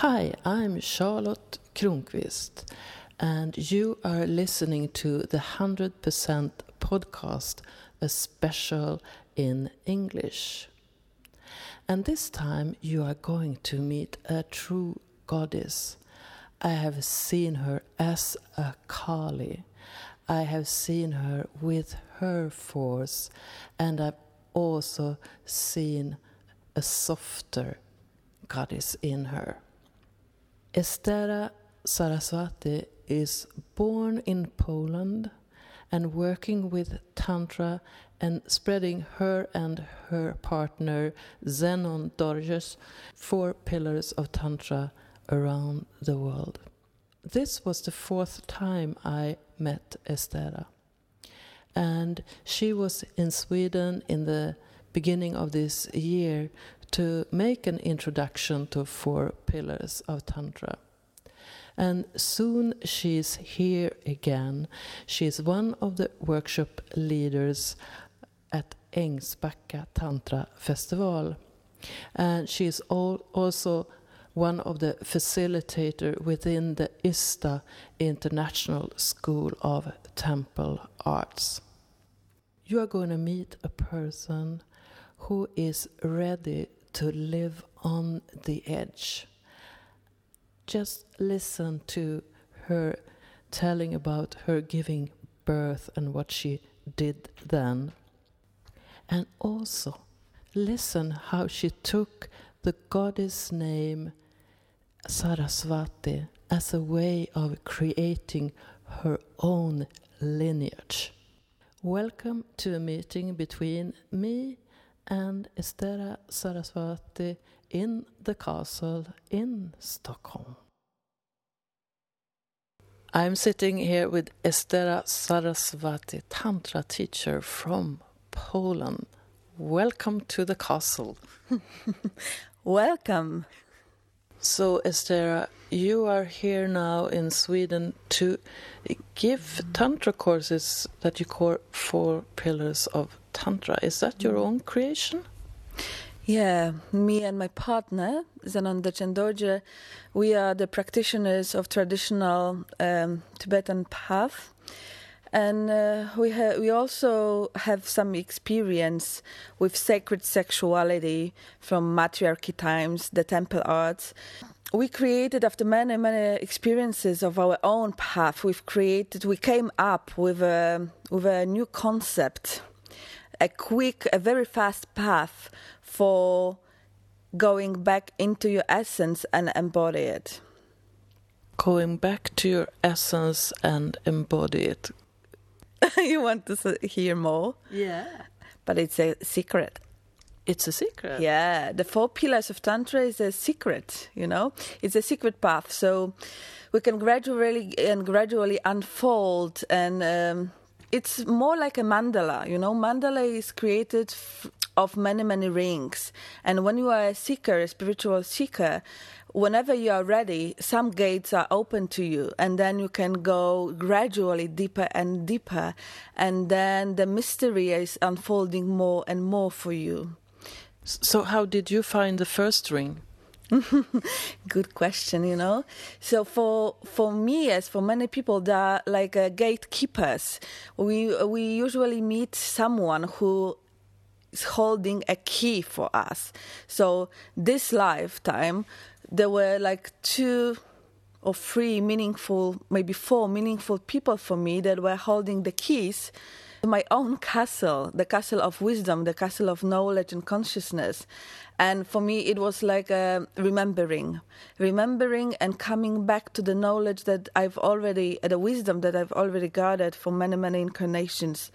Hi, I'm Charlotte Kronqvist, and you are listening to the 100% podcast, a special in English. And this time you are going to meet a true goddess. I have seen her as a Kali. I have seen her with her force, and I've also seen a softer goddess in her. Estera Saraswati is born in Poland and working with Tantra and spreading her and her partner Zenon Dorjes four pillars of Tantra around the world. This was the fourth time I met Estera. And she was in Sweden in the beginning of this year to make an introduction to four pillars of Tantra. And soon she's here again. She's one of the workshop leaders at Ängsbacka Tantra Festival. And she's all, also one of the facilitator within the ISTA International School of Temple Arts. You are going to meet a person who is ready to live on the edge. Just listen to her telling about her giving birth and what she did then. And also listen how she took the goddess name Saraswati as a way of creating her own lineage. Welcome to a meeting between me and Estera Saraswati in the castle in Stockholm. I'm sitting here with Estera Saraswati, Tantra teacher from Poland. Welcome to the castle. Welcome. So, Estera, you are here now in Sweden to give Tantra courses that you call Four Pillars of Tantra. Is that your own creation? Yeah, me and my partner, Zenon Dorje, we are the practitioners of traditional um, Tibetan path. And uh, we, ha- we also have some experience with sacred sexuality from matriarchy times, the temple arts. We created, after many, many experiences of our own path, we've created, we came up with a, with a new concept a quick, a very fast path for going back into your essence and embody it. Going back to your essence and embody it. you want to hear more? Yeah. But it's a secret. It's a secret. Yeah, the four pillars of Tantra is a secret, you know? It's a secret path. So we can gradually and gradually unfold and um, it's more like a mandala you know? Mandala is created f- of many many rings. And when you are a seeker a spiritual seeker whenever you are ready some gates are open to you. And then you can go gradually deeper and deeper. And then the mystery is unfolding more and more for you. So how did you find the first ring Good question, you know. So for for me, as for many people, they are like uh, gatekeepers. We we usually meet someone who is holding a key for us. So this lifetime, there were like two or three meaningful, maybe four meaningful people for me that were holding the keys my own castle, the castle of wisdom, the castle of knowledge and consciousness. And for me, it was like remembering, remembering and coming back to the knowledge that I've already, the wisdom that I've already gathered for many, many incarnations.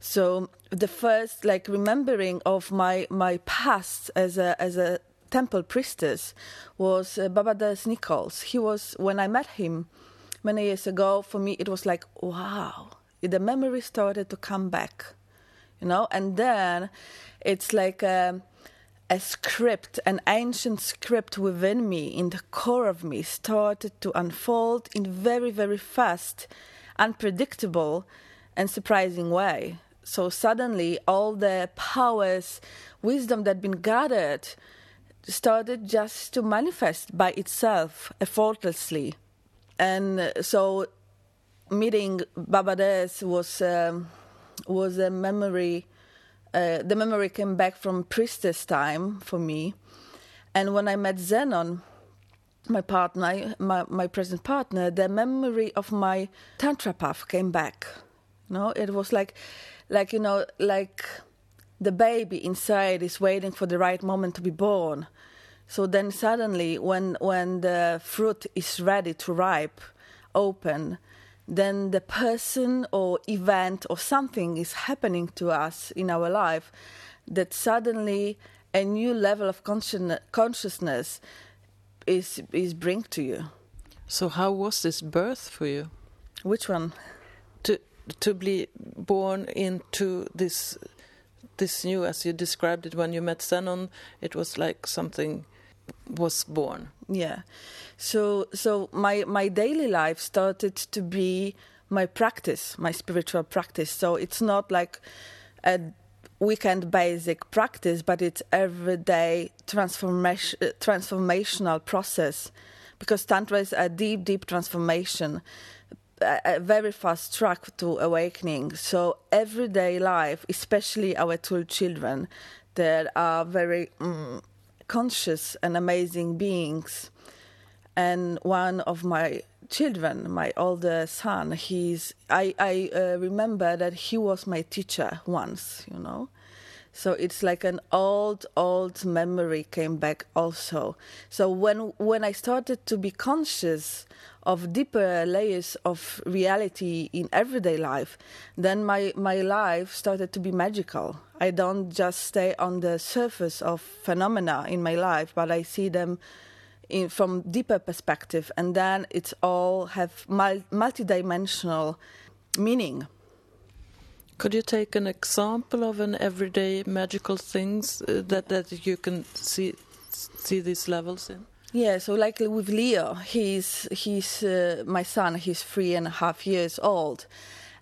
So the first, like remembering of my my past as a as a temple priestess was uh, Baba Dez Nichols. He was when I met him many years ago. For me, it was like wow the memory started to come back, you know, and then it's like a, a script, an ancient script within me, in the core of me, started to unfold in very, very fast, unpredictable, and surprising way. So suddenly, all the powers, wisdom that had been gathered started just to manifest by itself effortlessly. And uh, so meeting Baba Dez was, um, was a memory. Uh, the memory came back from priestess time for me. And when I met Zenon, my partner, my, my present partner, the memory of my tantra path came back. You know, it was like, like you know, like the baby inside is waiting for the right moment to be born. So then suddenly, when when the fruit is ready to ripe, open, then the person or event or something is happening to us in our life that suddenly a new level of consciousness is is bring to you. So how was this birth for you? Which one? To to be born into this this new, as you described it when you met Zenon, it was like something was born. Yeah. So so my my daily life started to be my practice, my spiritual practice. So it's not like a weekend basic practice, but it's everyday transformation transformational process because tantra is a deep deep transformation a very fast track to awakening. So everyday life, especially our two children, that are very um, conscious and amazing beings. And one of my children, my older son, he's I I uh, remember that he was my teacher once, you know. So it's like an old, old memory came back also. So when when I started to be conscious of deeper layers of reality in everyday life, then my, my life started to be magical. I don't just stay on the surface of phenomena in my life, but I see them in, from deeper perspective, and then it's all have mul- multidimensional meaning. Could you take an example of an everyday magical things uh, that that you can see see these levels in? Yeah, so like with Leo, he's he's uh, my son. He's three and a half years old,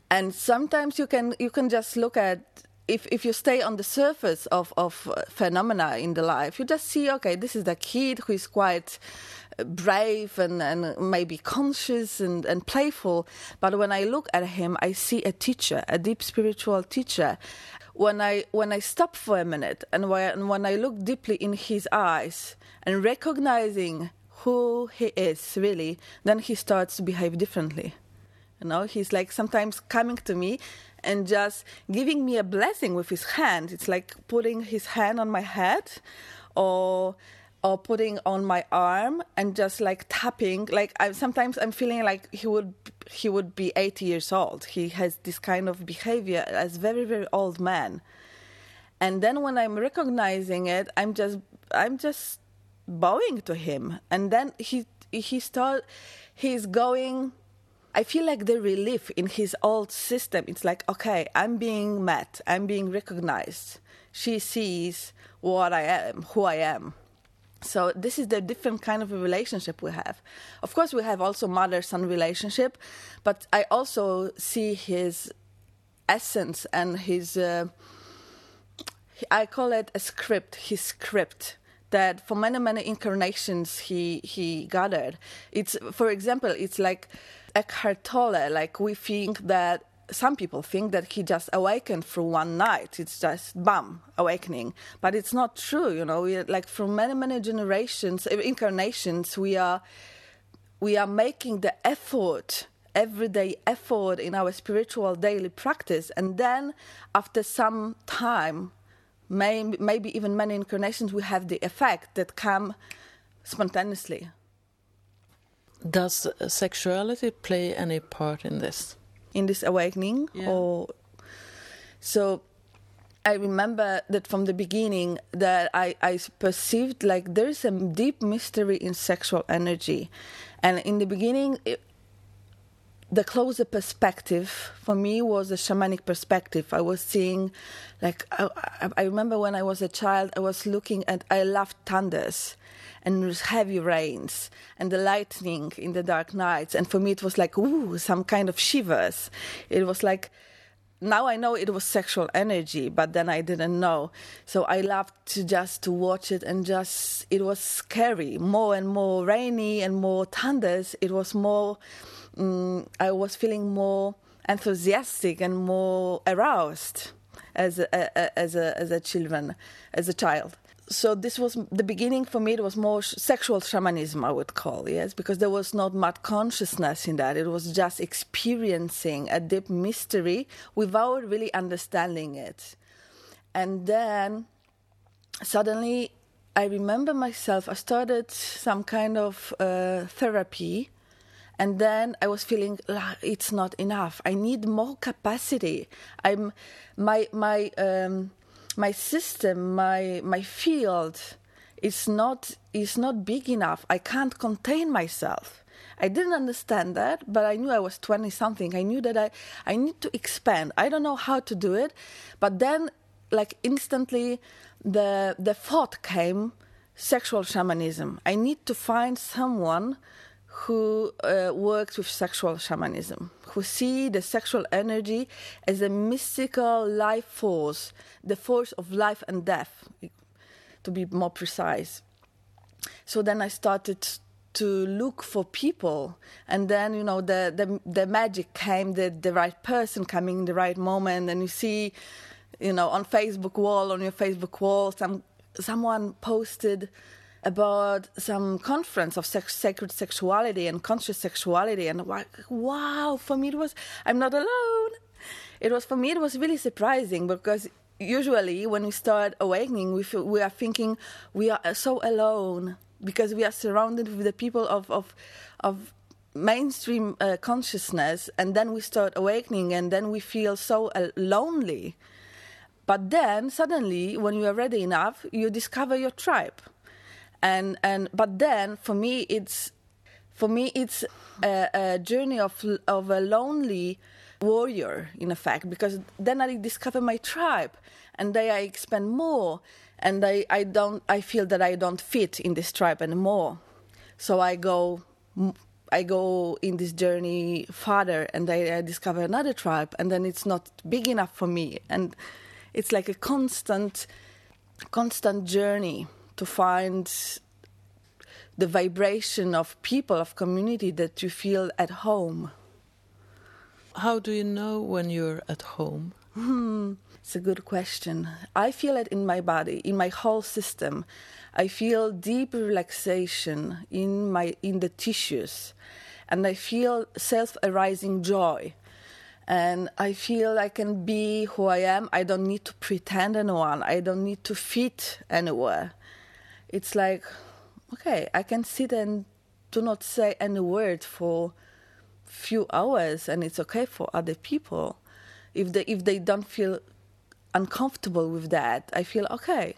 and sometimes you can you can just look at if if you stay on the surface of of uh, phenomena in the life, you just see okay, this is the kid who is quite brave and, and maybe conscious and, and playful. But when I look at him, I see a teacher, a deep spiritual teacher. When I when I stop for a minute and when, when I look deeply in his eyes, and recognizing who he is really, then he starts to behave differently. You know, he's like sometimes coming to me and just giving me a blessing with his hand. It's like putting his hand on my head or or putting on my arm and just like tapping. Like I, sometimes i'm feeling like he would he would be 80 years old. He has this kind of behavior as very very old man. And then when i'm recognizing it i'm just i'm just bowing to him. And then he he start he's going i feel like the relief in his old system. It's like okay i'm being met. I'm being recognized. She sees what i am who i am so this is the different kind of a relationship we have. Of course we have also mother son relationship but i also see his essence and his uh, i call it a script his script that for many many incarnations he he gathered. It's for example it's like Eckhart Tolle like we think that some people think that he just awakened for one night it's just bam awakening but it's not true you know we like for many many generations eh, incarnations we are we are making the effort everyday effort in our spiritual daily practice and then after some time may, maybe even many incarnations, we have the effect that come spontaneously. Does sexuality play any part in this? In this awakening, yeah. or so I remember that from the beginning that I, I perceived like there is a deep mystery in sexual energy, and in the beginning it, the closer perspective for me was a shamanic perspective. I was seeing, like, I, I, remember when I was a child, I was looking at, I loved thunders and heavy rains and the lightning in the dark nights. And for me, it was like, ooh, some kind of shivers. It was like, now I know it was sexual energy, but then I didn't know. So I loved to just to watch it and just it was scary. More and more rainy and more thunders. It was more. Um, I was feeling more enthusiastic and more aroused as a, as a as a children as a child so this was the beginning for me it was more sexual shamanism i would call yes because there was not much consciousness in that. It was just experiencing a deep mystery without really understanding it. And then suddenly i remember myself i started some kind of uh, therapy and then i was feeling ah, it's not enough. I need more capacity. I'm my my um, my system, my my field is not is not big enough. I can't contain myself. I didn't understand that, but I knew I was 20 something. I knew that I, I need to expand. I don't know how to do it, but then like instantly the the thought came sexual shamanism. I need to find someone who uh, works with sexual shamanism, who see the sexual energy as a mystical life force, the force of life and death, to be more precise. So then I started to look for people, and then you know the the, the magic came, the the right person coming in the right moment, and you see, you know, on Facebook wall on your Facebook wall, some someone posted about some conference of sex, sacred sexuality and conscious sexuality and like wow for me it was i'm not alone. It was for me it was really surprising because usually when we start awakening we feel, we are thinking we are so alone because we are surrounded with the people of of of mainstream uh, consciousness and then we start awakening and then we feel so uh, lonely. But then suddenly when you are ready enough you discover your tribe and and but then for me it's for me it's a, a journey of of a lonely warrior in effect because then I discover my tribe and then I expand more. And I, I don't I feel that I don't fit in this tribe anymore. So I go I go in this journey farther and I, I discover another tribe and then it's not big enough for me. And it's like a constant constant journey to find the vibration of people, of community that you feel at home. How do you know when you're at home? Hmm, it's a good question. I feel it in my body, in my whole system. I feel deep relaxation in my in the tissues, and I feel self-arising joy. And I feel I can be who I am. I don't need to pretend anyone. I don't need to fit anywhere it's like, okay, I can sit and do not say any word for few hours, and it's okay for other people. If they if they don't feel uncomfortable with that, I feel okay.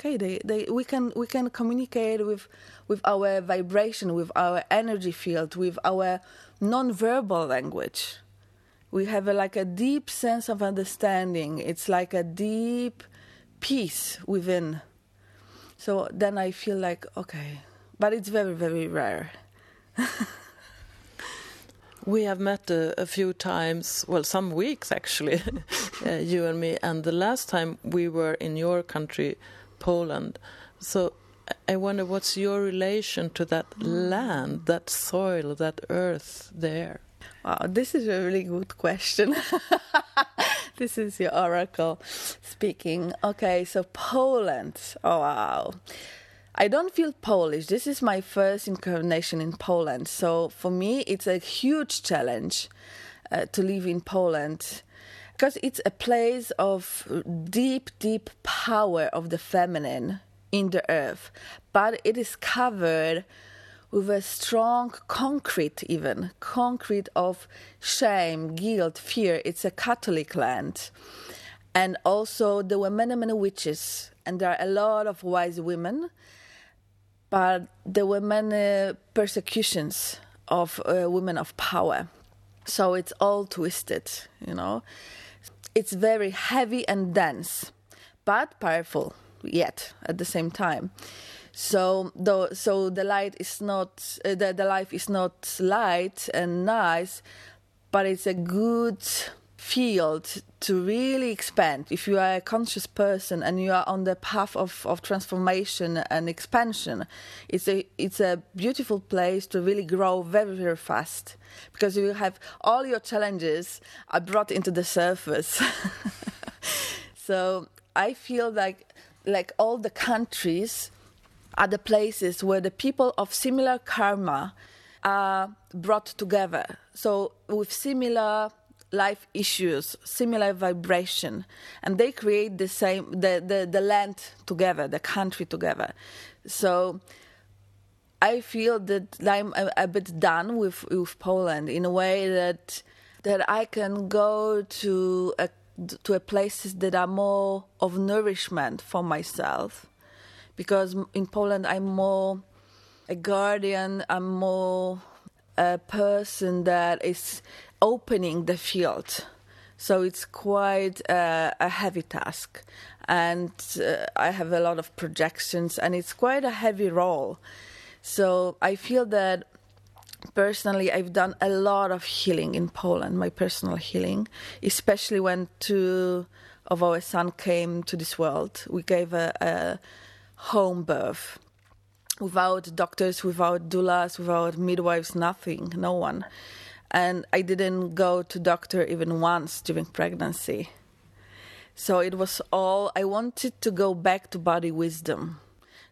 Okay, they, they we can we can communicate with with our vibration, with our energy field, with our non-verbal language. We have a, like a deep sense of understanding. It's like a deep peace within so then I feel like, okay, but it's very, very rare. we have met a, a, few times, well, some weeks actually, uh, you and me. And the last time we were in your country, Poland. So I wonder what's your relation to that land, that soil, that earth there? Wow, this is a really good question. this is your oracle speaking. Okay, so Poland. Oh, wow. I don't feel Polish. This is my first incarnation in Poland. So for me, it's a huge challenge uh, to live in Poland because it's a place of deep, deep power of the feminine in the earth, but it is covered with a strong concrete, even concrete of shame, guilt, fear. It's a Catholic land. And also, there were many, many witches, and there are a lot of wise women, but there were many persecutions of uh, women of power. So it's all twisted, you know. It's very heavy and dense, but powerful yet at the same time. So the so the light is not uh, the the life is not light and nice, but it's a good field to really expand. If you are a conscious person and you are on the path of, of transformation and expansion it's a it's a beautiful place to really grow very very fast because you have all your challenges are brought into the surface. So i feel like like all the countries are the places where the people of similar karma are brought together so with similar life issues, similar vibration, and they create the same the, the, the land together, the country together. So I feel that I'm a, a bit done with with Poland in a way that that I can go to a to a places that are more of nourishment for myself because in Poland I'm more a guardian I'm more a person that is opening the field. So it's quite uh, a heavy task. And uh, I have a lot of projections, and it's quite a heavy role. So I feel that personally, I've done a lot of healing in Poland, my personal healing, especially when two of our son came to this world. We gave a, a home birth. Without doctors, without doulas, without midwives, nothing, no one. And I didn't go to doctor even once during pregnancy. So it was all I wanted to go back to body wisdom.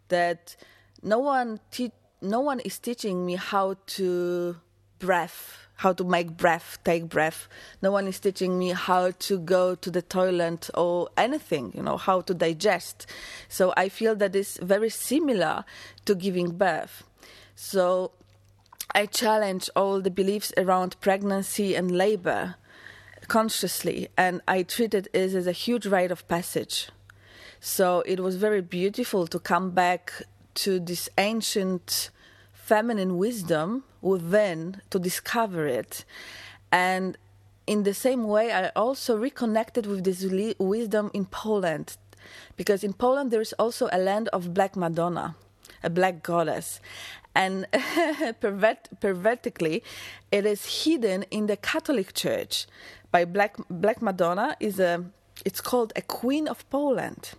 That no one te- no one is teaching me how to breath how to make breath take breath. No one is teaching me how to go to the toilet or anything you know how to digest. So i feel that is very similar to giving birth. So I challenge all the beliefs around pregnancy and labor consciously, and I treat it as, as a huge rite of passage. So it was very beautiful to come back to this ancient feminine wisdom within to discover it. And in the same way, I also reconnected with this wisdom in Poland, because in Poland there is also a land of Black Madonna, a black goddess and pervert- pervertically, it is hidden in the Catholic Church. By Black Black Madonna is a it's called a Queen of Poland.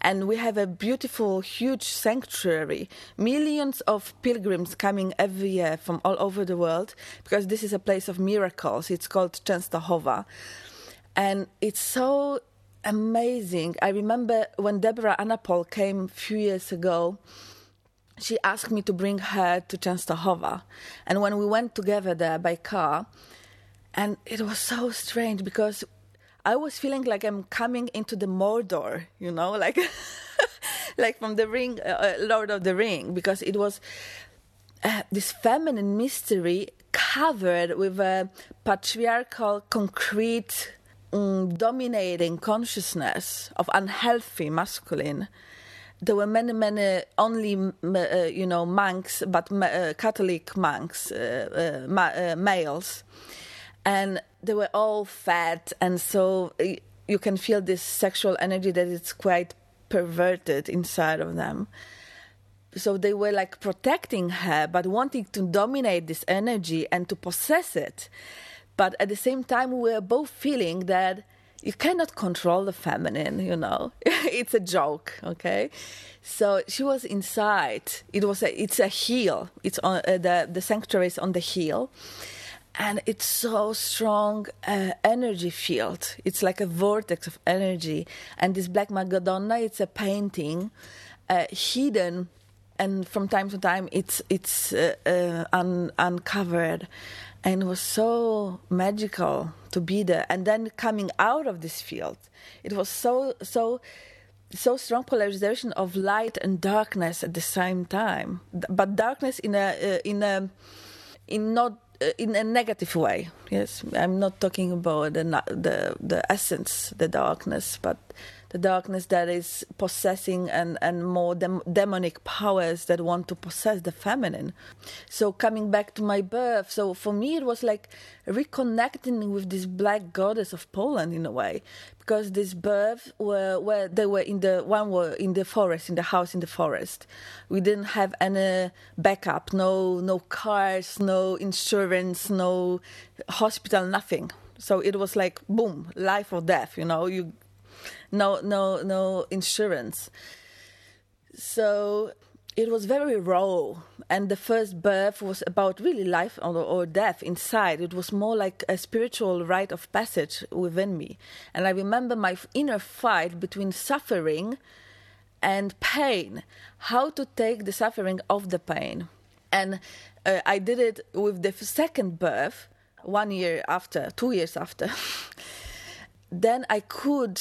And we have a beautiful, huge sanctuary. Millions of pilgrims coming every year from all over the world because this is a place of miracles. It's called Częstochowa. And it's so amazing. I remember when Deborah Anapol came a few years ago, she asked me to bring her to Częstochowa. And when we went together there by car, and it was so strange because I was feeling like I'm coming into the Mordor, you know, like like from the ring, uh, uh, Lord of the Ring, because it was uh, this feminine mystery covered with a patriarchal, concrete, um, dominating consciousness of unhealthy masculine. There were many, many only uh, you know monks, but uh, Catholic monks, uh, ma- males, and they were all fat, and so you can feel this sexual energy that is quite perverted inside of them. So they were like protecting her, but wanting to dominate this energy and to possess it. But at the same time, we were both feeling that you cannot control the feminine you know? It's a joke okay? So she was inside. It was a it's a heel. It's on uh, the the sanctuary is on the heel and it's so strong uh, energy field. It's like a vortex of energy. And this black madonna it's a painting uh, hidden. And from time to time it's it's uh, uh, un- uncovered. And it was so magical to be there. And then coming out of this field it was so so so strong polarization of light and darkness at the same time. But darkness in a uh, in a in not Uh, in a negative way. Yes i'm not talking about the the the essence the darkness but the darkness that is possessing and, and more dem- demonic powers that want to possess the feminine. So coming back to my birth, so for me it was like reconnecting with this black goddess of Poland in a way, because this birth were where they were in the one were in the forest, in the house in the forest. We didn't have any backup, no no cars, no insurance, no hospital, nothing. So it was like boom, life or death. You know, you no no no insurance. So it was very raw, and the first birth was about really life or, or, death inside. It was more like a spiritual rite of passage within me, and I remember my inner fight between suffering and pain, how to take the suffering of the pain, and uh, I did it with the second birth, one year after, two years after. then I could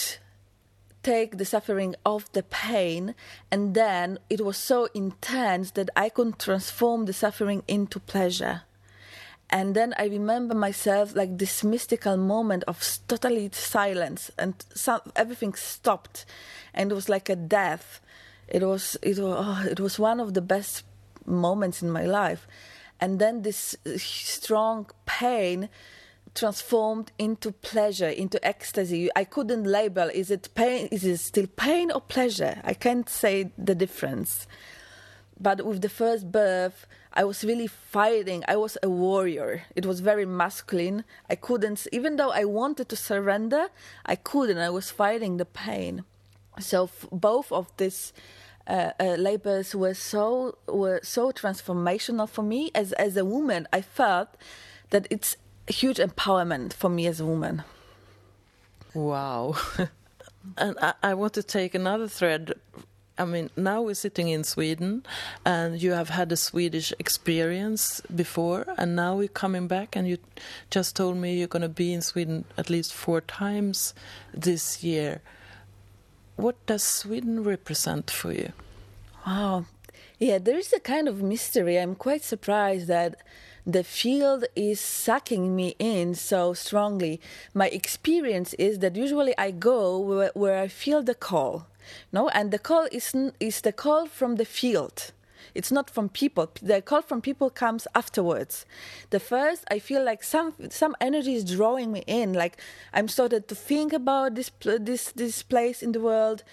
take the suffering of the pain, and then it was so intense that I could transform the suffering into pleasure. And then I remember myself like this mystical moment of totally silence, and everything stopped, and it was like a death. It was it was oh, it was one of the best moments in my life, and then this uh, strong pain transformed into pleasure, into ecstasy. I couldn't label is it pain, is it still pain or pleasure? I can't say the difference. But with the first birth, I was really fighting. I was a warrior. It was very masculine. I couldn't, even though I wanted to surrender, I couldn't. I was fighting the pain. So f- both of these uh, uh, labors were so were so transformational for me as as a woman. I felt that it's huge empowerment for me as a woman. Wow. and I, I, want to take another thread. I mean, now we're sitting in Sweden, and you have had a Swedish experience before, and now we're coming back, and you just told me you're going to be in Sweden at least four times this year. What does Sweden represent for you? Wow. Yeah, there is a kind of mystery. I'm quite surprised that the field is sucking me in so strongly. My experience is that usually I go where, where I feel the call, no, and the call is is the call from the field. It's not from people. The call from people comes afterwards. The first, I feel like some some energy is drawing me in. Like I'm started to think about this this this place in the world,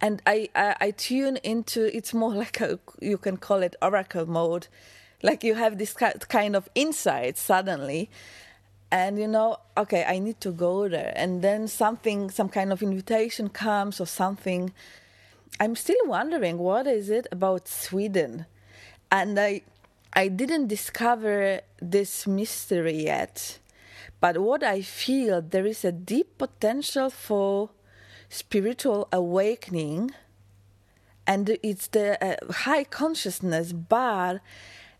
and I, I, I tune into. It's more like a you can call it oracle mode like you have this kind of insight suddenly and you know okay i need to go there. And then something some kind of invitation comes or something. I'm still wondering what is it about sweden? And i i didn't discover this mystery yet. But what i feel there is a deep potential for spiritual awakening. And it's the uh, high consciousness but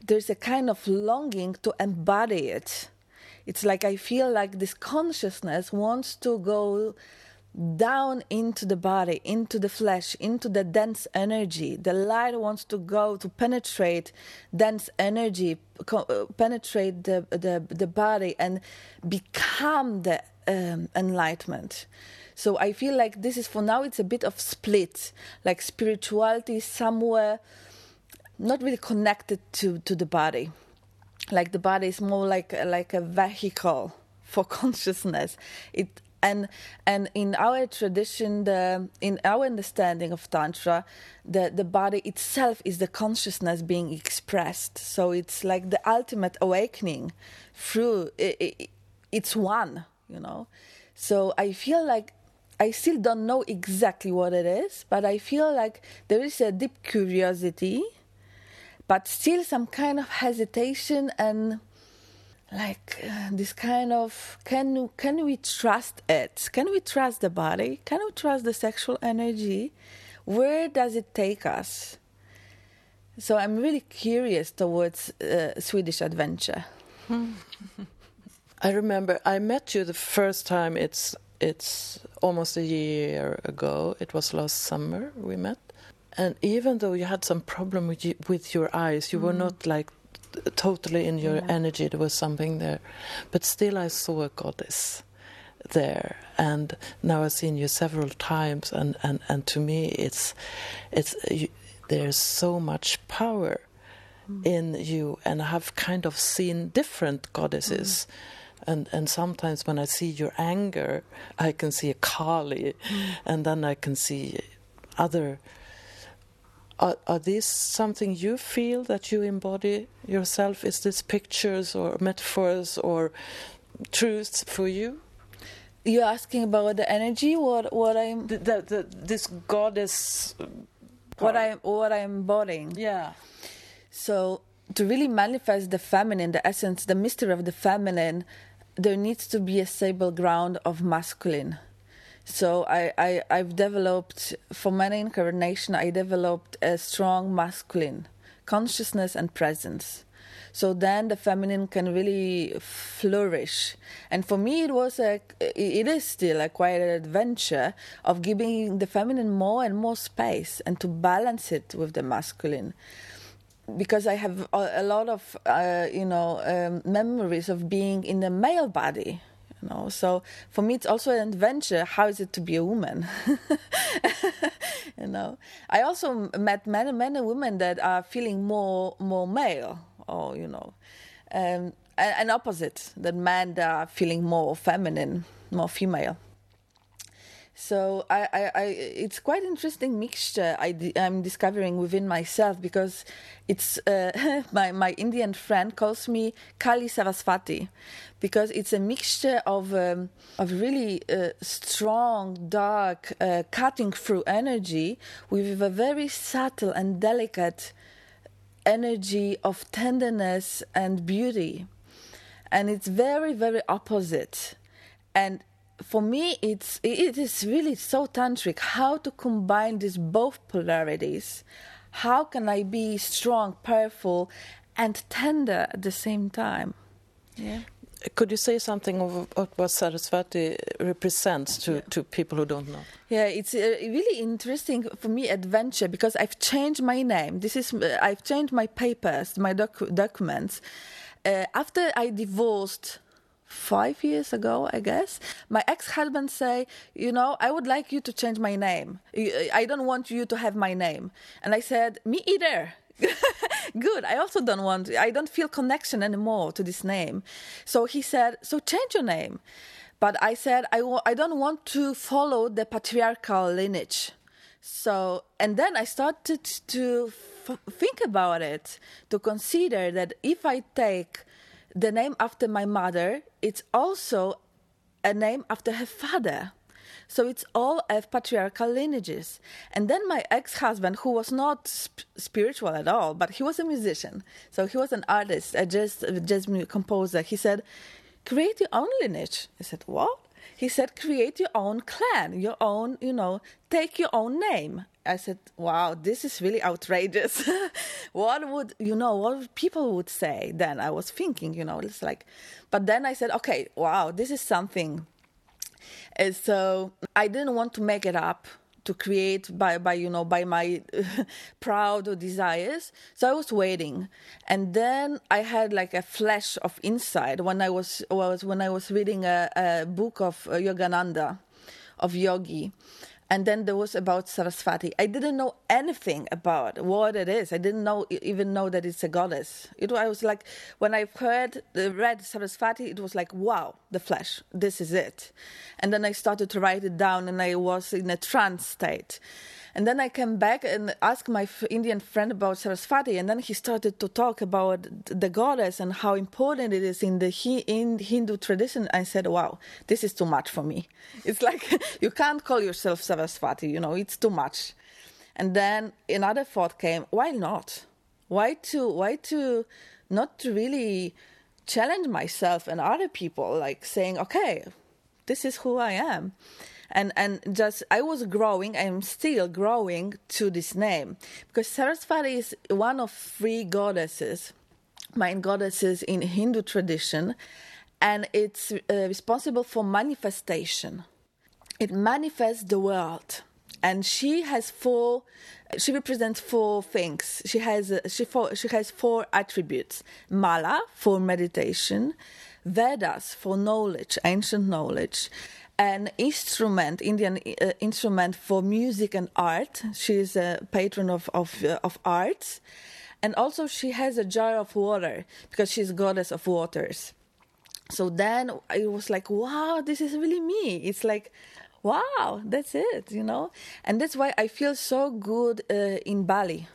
there's a kind of longing to embody it. It's like I feel like this consciousness wants to go down into the body, into the flesh, into the dense energy. The light wants to go to penetrate dense energy, co- penetrate the, the, the body, and become the um, enlightenment. So I feel like this is for now, it's a bit of split, like spirituality somewhere not really connected to to the body. Like the body is more like like a vehicle for consciousness. It and and in our tradition the in our understanding of tantra the the body itself is the consciousness being expressed. So it's like the ultimate awakening through it, it, it's one you know? So i feel like I still don't know exactly what it is, but I feel like there is a deep curiosity but still some kind of hesitation and like uh, this kind of can can we trust it? Can we trust the body? Can we trust the sexual energy? Where does it take us? So i'm really curious towards uh, swedish adventure. I remember i met you the first time it's it's almost a year ago. It was last summer we met and even though you had some problem with you, with your eyes, you mm. were not like totally in your yeah. energy. There was something there, but still, I saw a goddess there. And now I've seen you several times, and, and, and to me, it's it's you, there's so much power mm. in you, and I have kind of seen different goddesses. Mm. And, and sometimes when I see your anger, I can see a Kali, mm. and then I can see other are, are these something you feel that you embody yourself? Is this pictures or metaphors or truths for you? You're asking about the energy. What what I'm the, the, the this goddess. Part. What I what I'm embodying. Yeah. So to really manifest the feminine, the essence, the mystery of the feminine, there needs to be a stable ground of masculine. So I, I I've developed for many incarnation I developed a strong masculine consciousness and presence. So then the feminine can really flourish. And for me, it was a, it is still a quite an adventure of giving the feminine more and more space and to balance it with the masculine because I have a, lot of uh, you know um, memories of being in the male body you know? So for me it's also an adventure how is it to be a woman? You know? I also met many many women that are feeling more more male or you know um, an opposite that men that are feeling more feminine more female so I, I, I, it's quite interesting mixture I, am discovering within myself because it's uh, my my Indian friend calls me Kali Saraswati because it's a mixture of um, of really uh, strong, dark, uh, cutting through energy with a very subtle and delicate energy of tenderness and beauty, and it's very very opposite. And for me it's it is really so tantric how to combine these both polarities how can i be strong powerful and tender at the same time yeah could you say something of what Saraswati represents to, yeah. to people who don't know? Yeah, it's uh, really interesting for me adventure because I've changed my name. This is uh, I've changed my papers, my doc- documents. Uh, after I divorced five years ago, I guess, my ex-husband say, you know, I would like you to change my name. I don't want you to have my name. And I said, me either. Good. I also don't want. I don't feel connection anymore to this name. So he said, so change your name. But I said, I w- I don't want to follow the patriarchal lineage. So, and then I started to f- think about it, to consider that if I take the name after my mother, it's also a name after her father. So it's all of patriarchal lineages. And then my ex-husband, who was not sp- spiritual at all, but he was a musician. So he was an artist, a jazz, a jazz composer. He said, create your own lineage. I said, what? He said, create your own clan, your own, you know, take your own name. I said, wow, this is really outrageous. what would, you know, what people would say then? I was thinking, you know, it's like, but then I said, okay, wow, this is something. And so I didn't want to make it up to create by, by you know by my proud desires so i was waiting and then i had like a flash of insight when i was was when i was reading a, a book of uh, yogananda of yogi and then there was about Saraswati. I didn't know anything about what it is. I didn't know even know that it's a goddess. It I was like when I heard the read Saraswati, it was like wow, the flesh. This is it. And then I started to write it down, and I was in a trance state. And then I came back and asked my Indian friend about Saraswati, and then he started to talk about the goddess and how important it is in the in Hindu tradition. I said, "Wow, this is too much for me. It's like you can't call yourself Saraswati. You know, it's too much." And then another thought came: Why not? Why to? Why to? Not to really challenge myself and other people, like saying, "Okay, this is who I am." And and just I was growing. I'm still growing to this name because Saraswati is one of three goddesses, main goddesses in Hindu tradition, and it's uh, responsible for manifestation. It manifests the world and she has four she represents four things she has she four, she has four attributes mala for meditation Vedas for knowledge, ancient knowledge, an instrument, Indian uh, instrument for music and art. She is a patron of of, uh, of arts, and also she has a jar of water because she's goddess of waters. So then I was like, wow, this is really me. It's like, wow, that's it, you know, and that's why I feel so good uh, in Bali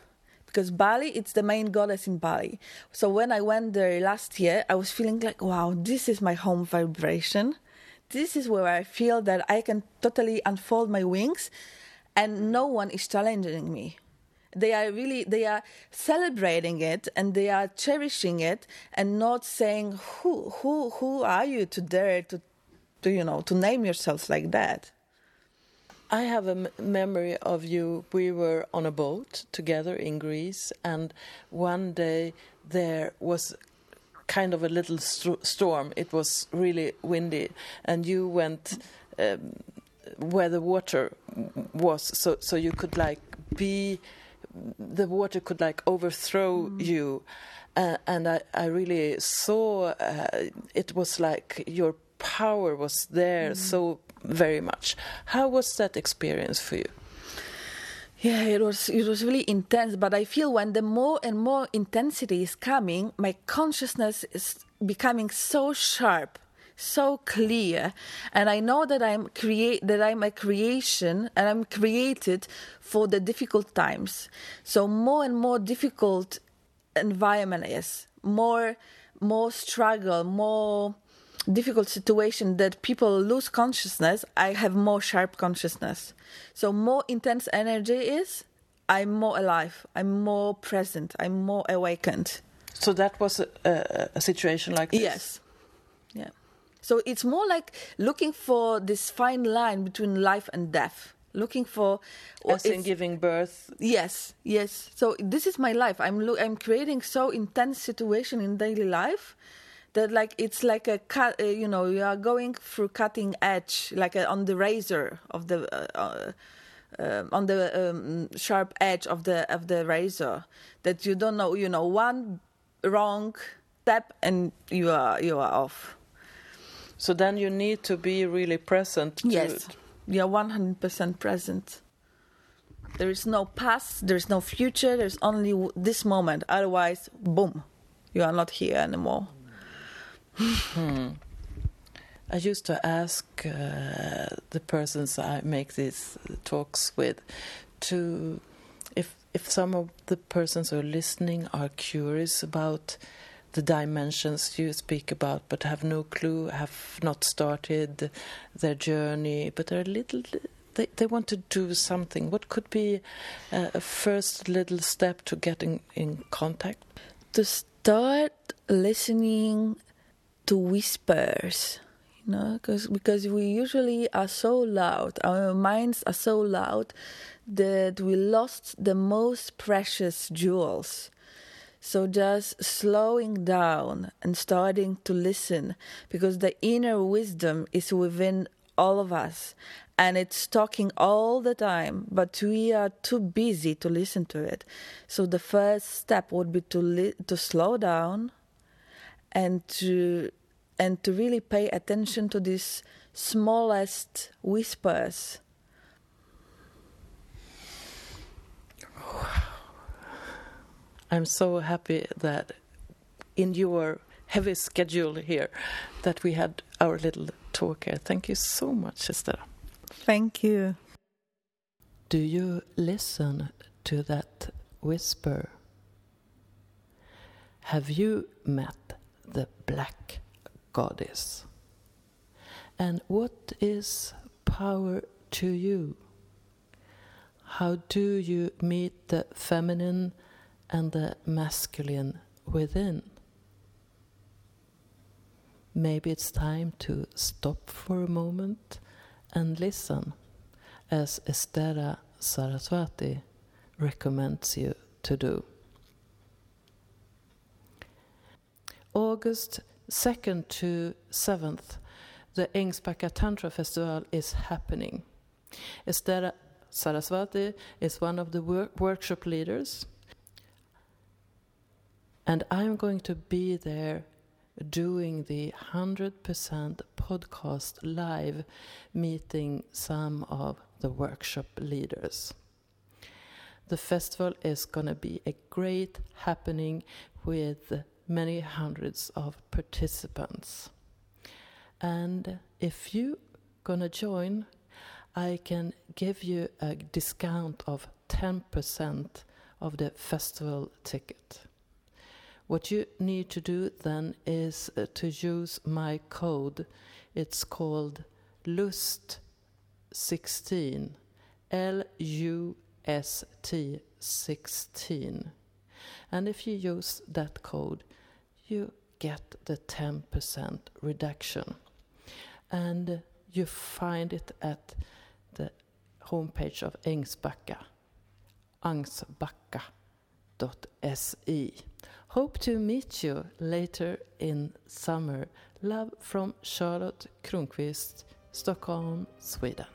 because Bali it's the main goddess in Bali. So when I went there last year, I was feeling like, wow, this is my home vibration. This is where I feel that I can totally unfold my wings and no one is challenging me. They are really they are celebrating it and they are cherishing it and not saying who who who are you to dare to to you know to name yourselves like that. I have a memory of you. We were on a boat together in Greece, and one day there was kind of a little st- storm. It was really windy, and you went um, where the water was, so so you could like be. The water could like overthrow mm. you, uh, and I, I really saw uh, it was like your power was there mm. so very much. How was that experience for you? Yeah, it was it was really intense, but I feel when the more and more intensity is coming, my consciousness is becoming so sharp, so clear, and I know that I'm create that I'm a creation and I'm created for the difficult times. So more and more difficult environment is, more more struggle, more difficult situation that people lose consciousness, I have more sharp consciousness. So more intense energy is, I'm more alive, I'm more present, I'm more awakened. So that was a, a, situation like this. Yes. Yeah. So it's more like looking for this fine line between life and death. Looking for, as in giving birth. Yes, yes. So this is my life. I'm lo- I'm creating so intense situation in daily life, that like it's like a cut uh, you know you are going through cutting edge like a, on the razor of the uh, uh, um, on the um, sharp edge of the of the razor that you don't know you know one wrong step and you are you are off. So then you need to be really present yes. you're 100% present. There is no past there's no future there's only this moment. Otherwise boom you are not here anymore hmm. I used to ask uh, the persons I make these talks with to if if some of the persons who are listening are curious about the dimensions you speak about but have no clue have not started their journey but are little they, they want to do something what could be a first little step to getting in contact to start listening to whispers you know because because we usually are so loud our minds are so loud that we lost the most precious jewels. So just slowing down and starting to listen because the inner wisdom is within all of us and it's talking all the time but we are too busy to listen to it. So the first step would be to li- to slow down and to and to really pay attention to these smallest whispers. I'm so happy that in your heavy schedule here that we had our little talk here. Thank you so much, Esther. Thank you. Do you listen to that whisper? Have you met the black goddess? And what is power to you? How do you meet the feminine and the masculine within? Maybe it's time to stop for a moment and listen, as Estera Saraswati recommends you to do. August 2nd to 7th, the Ängsbacka Tantra Festival is happening. Esther Saraswati is one of the work workshop leaders. And I'm going to be there doing the 100% podcast live, meeting some of the workshop leaders. The festival is going to be a great happening with many hundreds of participants. And if you gonna join, I can give you a discount of 10% of the festival ticket. What you need to do then is uh, to use my code. It's called LUST16, L U S T 16. And if you use that code, you get the 10% reduction. And you find it at the homepage of Ängsbacka, angsbacka.se. Hope to meet you later in summer. Love from Charlotte Kronqvist, Stockholm, Sweden.